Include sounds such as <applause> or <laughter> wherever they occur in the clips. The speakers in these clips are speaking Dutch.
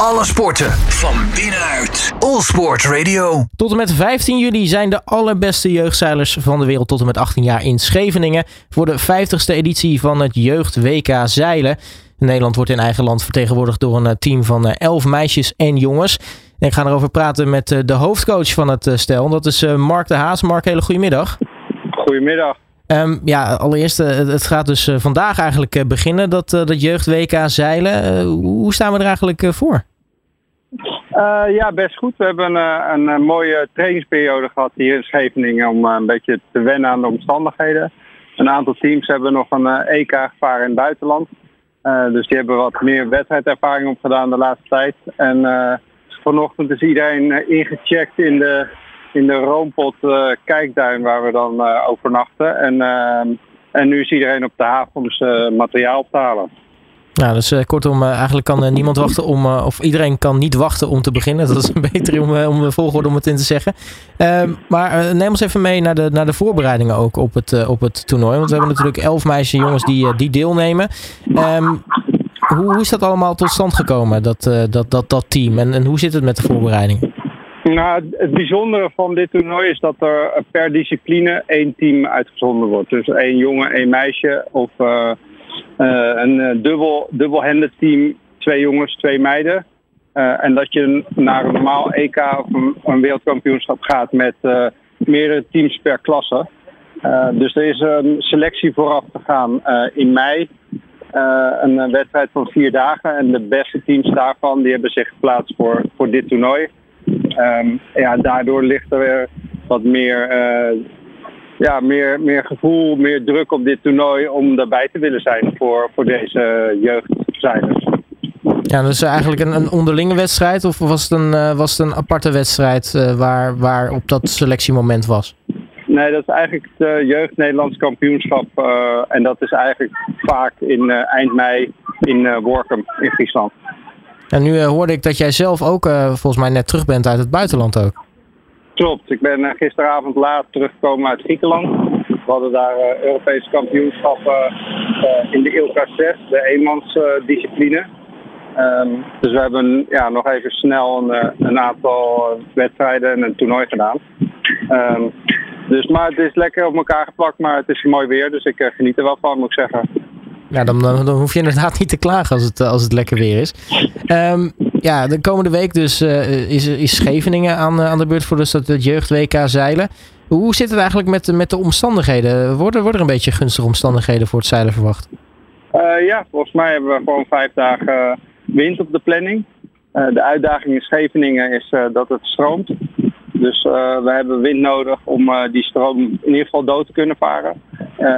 Alle sporten van binnenuit. All Sport Radio. Tot en met 15 juli zijn de allerbeste jeugdzeilers van de wereld tot en met 18 jaar in Scheveningen voor de 50ste editie van het Jeugd WK Zeilen. Nederland wordt in eigen land vertegenwoordigd door een team van 11 meisjes en jongens. En ik ga erover praten met de hoofdcoach van het stel. Dat is Mark de Haas. Mark, hele goedemiddag. Goedemiddag. Um, ja, allereerst, het gaat dus vandaag eigenlijk beginnen, dat, dat jeugd WK zeilen. hoe staan we er eigenlijk voor? Ja, best goed. We hebben een, een, mooie trainingsperiode gehad hier in Scheveningen om een beetje te wennen aan de omstandigheden. Een aantal teams hebben nog een EK gevaren in het buitenland. Dus die hebben wat meer wedstrijdervaring opgedaan de laatste tijd. En vanochtend is iedereen ingecheckt in de in de Roompot uh, kijkduin waar we dan uh, overnachten. En, uh, en nu is iedereen op de haven om materiaal te halen. Nou, dus kortom, eigenlijk kan niemand wachten om, of iedereen kan niet wachten om te beginnen. Dat is <laughs> beter om, om de volgorde om het in te zeggen. Ehm, maar neem ons even mee naar de, naar de voorbereidingen ook op het, op het toernooi. Want we hebben natuurlijk elf meisjes en jongens die, die deelnemen. Um, hoe, hoe is dat allemaal tot stand gekomen, dat, dat, dat, dat team? En, en hoe zit het met de voorbereidingen? Nou, het bijzondere van dit toernooi is dat er per discipline één team uitgezonden wordt. Dus één jongen, één meisje of uh, uh, een dubbel, dubbelhanded team, twee jongens, twee meiden. En dat je naar een normaal EK of een, een wereldkampioenschap gaat met meerdere teams per klasse. dus er is een selectie vooraf gegaan in mei. een wedstrijd van vier dagen. En de beste teams daarvan die hebben zich geplaatst voor, voor dit toernooi. Um, ja, daardoor ligt er weer wat meer, uh, ja, meer, meer gevoel, meer druk op dit toernooi om daarbij te willen zijn voor, voor deze jeugdzeilers. Ja, dus eigenlijk een, een onderlinge wedstrijd of was het een, uh, was het een aparte wedstrijd uh, waar, waar op dat selectiemoment was? Nee, dat is eigenlijk het Jeugd Nederlands kampioenschap. En dat is eigenlijk vaak in eind mei in Workum in Friesland. En nu uh, hoorde ik dat jij zelf ook uh, volgens mij net terug bent uit het buitenland ook. Klopt, ik ben uh, gisteravond laat teruggekomen uit Griekenland. We hadden daar Europese kampioenschappen in de ILKA 6, de eenmansdiscipline. Um, dus we hebben ja, nog even snel een, een, aantal wedstrijden en een toernooi gedaan. Um, dus, maar het is lekker op elkaar geplakt, maar het is mooi weer, dus ik geniet er wel van, moet ik zeggen. Ja, dan, dan, hoef je inderdaad niet te klagen als het, als het lekker weer is. Um, ja, de komende week dus uh, is, is Scheveningen aan, aan de beurt voor dus dat, jeugd WK zeilen. Hoe zit het eigenlijk met, met de omstandigheden? Worden, worden er een beetje gunstige omstandigheden voor het zeilen verwacht? Uh, ja, volgens mij hebben we gewoon vijf dagen wind op de planning. De uitdaging in Scheveningen is dat het stroomt. Dus we hebben wind nodig om die stroom in ieder geval dood te kunnen varen.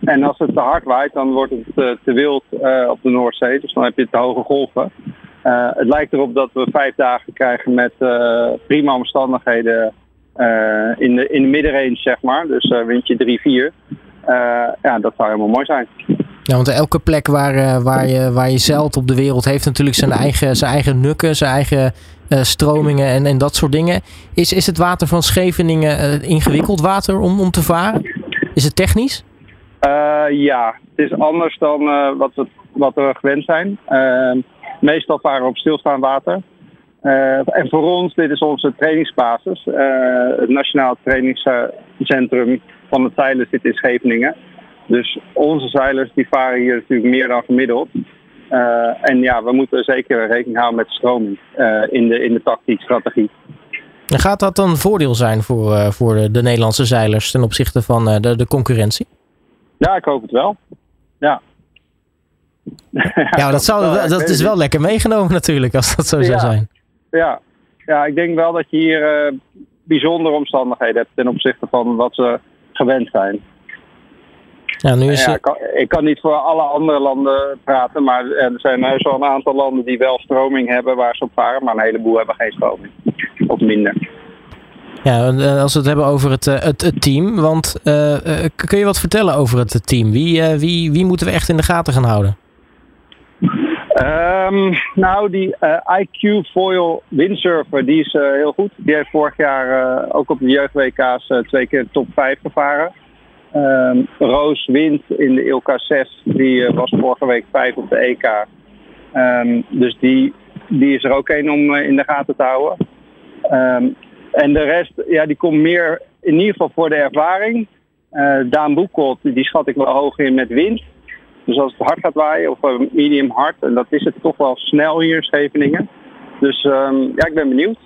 En als het te hard waait, dan wordt het te wild op de Noordzee. Dus dan heb je te hoge golven. Het lijkt erop dat we vijf dagen krijgen met prima omstandigheden in, de, in de middenrange, zeg maar. Dus windje 3-4. ja, dat zou helemaal mooi zijn. Ja, want elke plek waar, waar, je, waar je zeilt op de wereld heeft natuurlijk zijn eigen, zijn eigen nukken, zijn eigen stromingen en, en dat soort dingen. Is, is het water van Scheveningen ingewikkeld water om, om te varen? Is het technisch? Ja, het is anders dan wat, we, wat we gewend zijn. Meestal varen we op stilstaand water. en voor ons, dit is onze trainingsbasis. het Nationaal Trainingscentrum van het zeilen zit in Scheveningen. Dus onze zeilers die varen hier natuurlijk meer dan gemiddeld. Uh, en ja, we moeten zeker rekening houden met stroming in, de, in de tactiek, strategie. En gaat dat dan een voordeel zijn voor, voor de, de, Nederlandse zeilers ten opzichte van de, de concurrentie? Ja, ik hoop het wel. Ja. Ja, dat, zou, dat is wel lekker meegenomen natuurlijk, als dat zo ja. zou zijn. Ja. ja, ik denk wel dat je hier bijzondere omstandigheden hebt ten opzichte van wat ze gewend zijn. Ja, nu is ja, ik, kan, ik, kan, niet voor alle andere landen praten, maar er zijn heus wel een aantal landen die wel stroming hebben waar ze op varen, maar een heleboel hebben geen stroming. Of minder. Ja, als we het hebben over het, het, het team, want uh, kun je wat vertellen over het team? Wie, uh, wie, wie moeten we echt in de gaten gaan houden? Um, nou, die IQ Foil windsurfer, die is heel goed. Die heeft vorig jaar ook op de jeugd-WK's twee keer top 5 gevaren. Um, Roos wint in de ILK 6. Die was vorige week 5 op de EK. Um, dus die die is er ook één om in de gaten te houden. Ehm, en de rest, ja, die komt meer in ieder geval voor de ervaring. Daan Boekholt, die schat ik wel hoog in met wind. Dus als het hard gaat waaien, of medium hard, en dat is het toch wel snel hier in Scheveningen. Dus ehm, ja, ik ben benieuwd.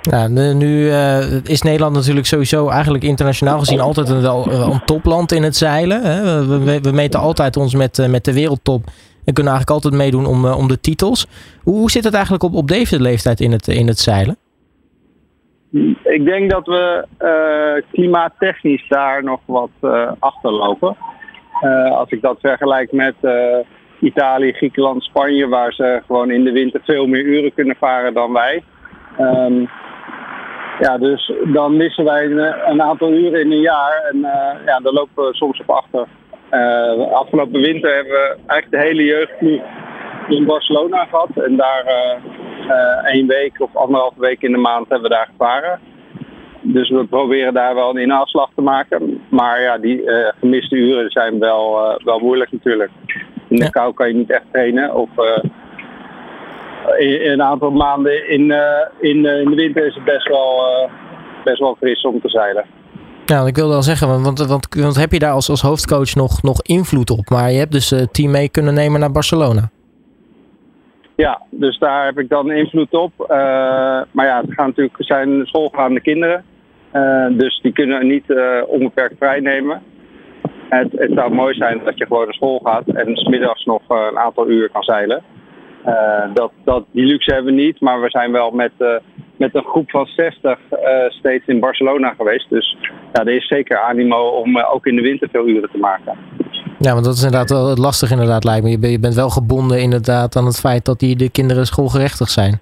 Ja, nu uh, is Nederland natuurlijk sowieso eigenlijk internationaal gezien altijd een, een topland in het zeilen. Hè. We, we, meten altijd ons met, met de wereldtop en kunnen eigenlijk altijd meedoen om, om de titels. Hoe, hoe zit het eigenlijk op, op deze leeftijd in het, in het zeilen? Ik denk dat we klimaattechnisch daar nog wat achterlopen. Als ik dat vergelijk met Italië, Griekenland, Spanje, waar ze gewoon in de winter veel meer uren kunnen varen dan wij. Um, ja, dus dan missen wij een, een, aantal uren in een jaar en uh, ja, daar lopen we soms op achter. Afgelopen winter hebben we eigenlijk de hele jeugdploeg in Barcelona gehad. En daar uh, één week of anderhalve week in de maand hebben we daar gevaren. Dus we proberen daar wel een inhaalslag te maken. Maar ja, die gemiste uren zijn wel, wel moeilijk natuurlijk. In de kou kan je niet echt trainen. Of in, een aantal maanden in, in, in de winter is het best wel, best wel fris om te zeilen. Ja, ik wilde wel zeggen, want, want, want heb je daar als, als hoofdcoach nog, nog invloed op? Maar je hebt dus het team mee kunnen nemen naar Barcelona. Ja, dus daar heb ik dan invloed op. Maar ja, het gaan natuurlijk zijn schoolgaande kinderen. Uh, dus die kunnen niet uh, onbeperkt vrij nemen. Het, het, zou mooi zijn dat je gewoon naar school gaat en smiddags nog een aantal uur kan zeilen. dat, dat, die luxe hebben we niet, maar we zijn wel met met een groep van 60 uh, steeds in Barcelona geweest. Dus ja, er is zeker animo om ook in de winter veel uren te maken. Ja, want dat is inderdaad wel lastig inderdaad lijkt me. Je, je bent wel gebonden inderdaad aan het feit dat die, de kinderen schoolgerechtig zijn.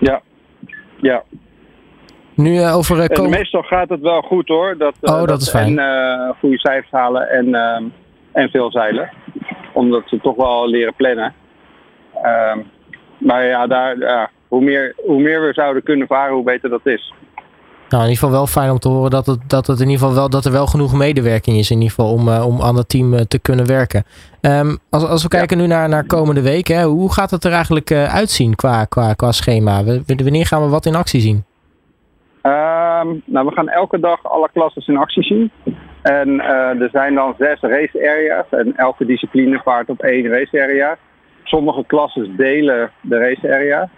Ja, ja. Nu uh, over... en meestal gaat het wel goed hoor. Dat, oh, dat, dat is fijn. En goede cijfers halen en, en veel zeilen. Omdat ze toch wel leren plannen. Ehm, maar ja, daar, ja, hoe meer, hoe meer we zouden kunnen varen, hoe beter dat is. Nou, in ieder geval wel fijn om te horen dat, het, dat, het in ieder geval wel, dat er wel genoeg medewerking is in ieder geval om, uh, om aan het team uh, te kunnen werken. Um, als, als we kijken nu naar, naar komende week, hè, hoe gaat het er eigenlijk uh, uitzien qua, qua, qua schema? Wanneer gaan we wat in actie zien? Um, nou, we gaan elke dag alle klasses in actie zien. En er zijn dan zes race areas en elke discipline vaart op één race area. Sommige klassen delen de race area.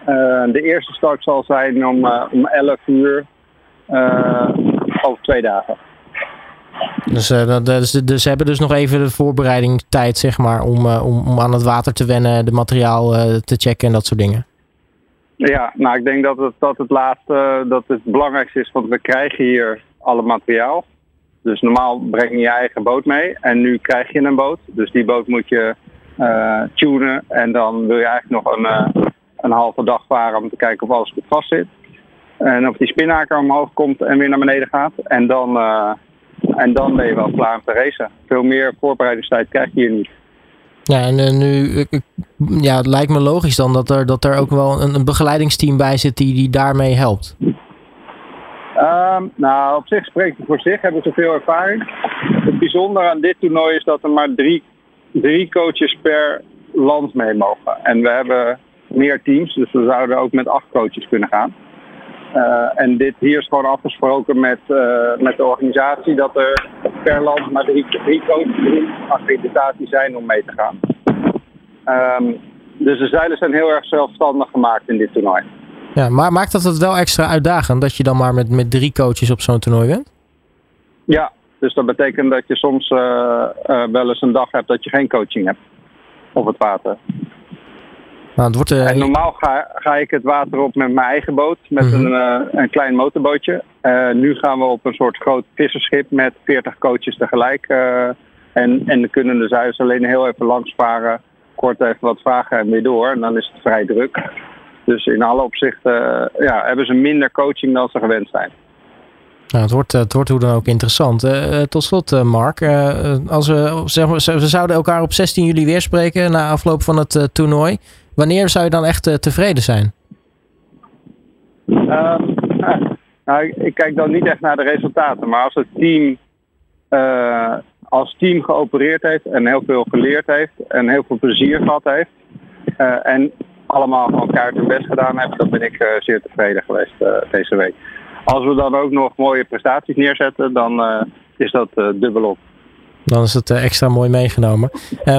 Uh, de eerste start zal zijn om, uh, om 11 uur over twee dagen. Dus, dus, ze hebben dus nog even de voorbereidingstijd zeg maar, om, om, om aan het water te wennen, de materiaal te checken en dat soort dingen. Ja, nou ik denk dat het, dat het laatste dat het belangrijkste is, want we krijgen hier alle materiaal. Dus normaal breng je je eigen boot mee en nu krijg je een boot. Dus die boot moet je uh, tunen. En dan wil je eigenlijk nog een, uh, een halve dag varen om te kijken of alles goed vast zit. En of die spinnaker omhoog komt en weer naar beneden gaat. En dan, uh, en dan ben je wel klaar om te racen. Veel meer voorbereidingstijd krijg je hier niet. Ja, en nu ja, het lijkt me logisch dan dat er, dat er ook wel een, begeleidingsteam bij zit die, die daarmee helpt. Um, nou, op zich spreekt het voor zich, hebben ze veel ervaring. Het bijzondere aan dit toernooi is dat er maar drie drie coaches per land mee mogen. En we hebben meer teams, dus we zouden ook met acht coaches kunnen gaan. Uh, en dit hier is gewoon afgesproken met, uh, met de organisatie dat er per land maar drie, drie drie accreditaties zijn om mee te gaan. Um, dus de zeilen zijn heel erg zelfstandig gemaakt in dit toernooi. Ja, maar maakt dat het wel extra uitdagend dat je dan maar met, met drie coaches op zo'n toernooi bent? Ja, dus dat betekent dat je soms uh, uh, wel eens een dag hebt dat je geen coaching hebt op het water. Nou, het wordt, uh, en normaal ga, ga, ik het water op met mijn eigen boot, met -hmm. een, een klein motorbootje. nu gaan we op een soort groot visserschip met 40 coaches tegelijk. en, en dan kunnen de zuiders alleen heel even langs varen, kort even wat vragen en weer door. En dan is het vrij druk. Dus in alle opzichten ja, hebben ze minder coaching dan ze gewend zijn. Nou, het, wordt, het wordt hoe dan ook interessant. Uh, tot slot, uh, Mark. Uh, als we, zeg maar, we zouden elkaar op 16 juli weer spreken na afloop van het toernooi. Wanneer zou je dan echt tevreden zijn? Um, nou, ik kijk dan niet echt naar de resultaten. Maar als het team als team geopereerd heeft en heel veel geleerd heeft en heel veel plezier gehad heeft. en allemaal gewoon kaart hun best gedaan hebben, dan ben ik zeer tevreden geweest deze week. Als we dan ook nog mooie prestaties neerzetten, dan is dat dubbelop. Dan is het extra mooi meegenomen.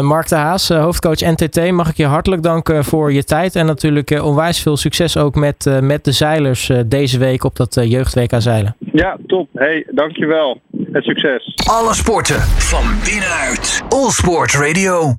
Mark de Haas, hoofdcoach NTT, mag ik je hartelijk danken voor je tijd. En natuurlijk onwijs veel succes ook met, met de zeilers deze week op dat jeugd-WK zeilen. Ja, top. Hey, dankjewel. Het succes. Alle sporten van binnenuit. All Sport Radio.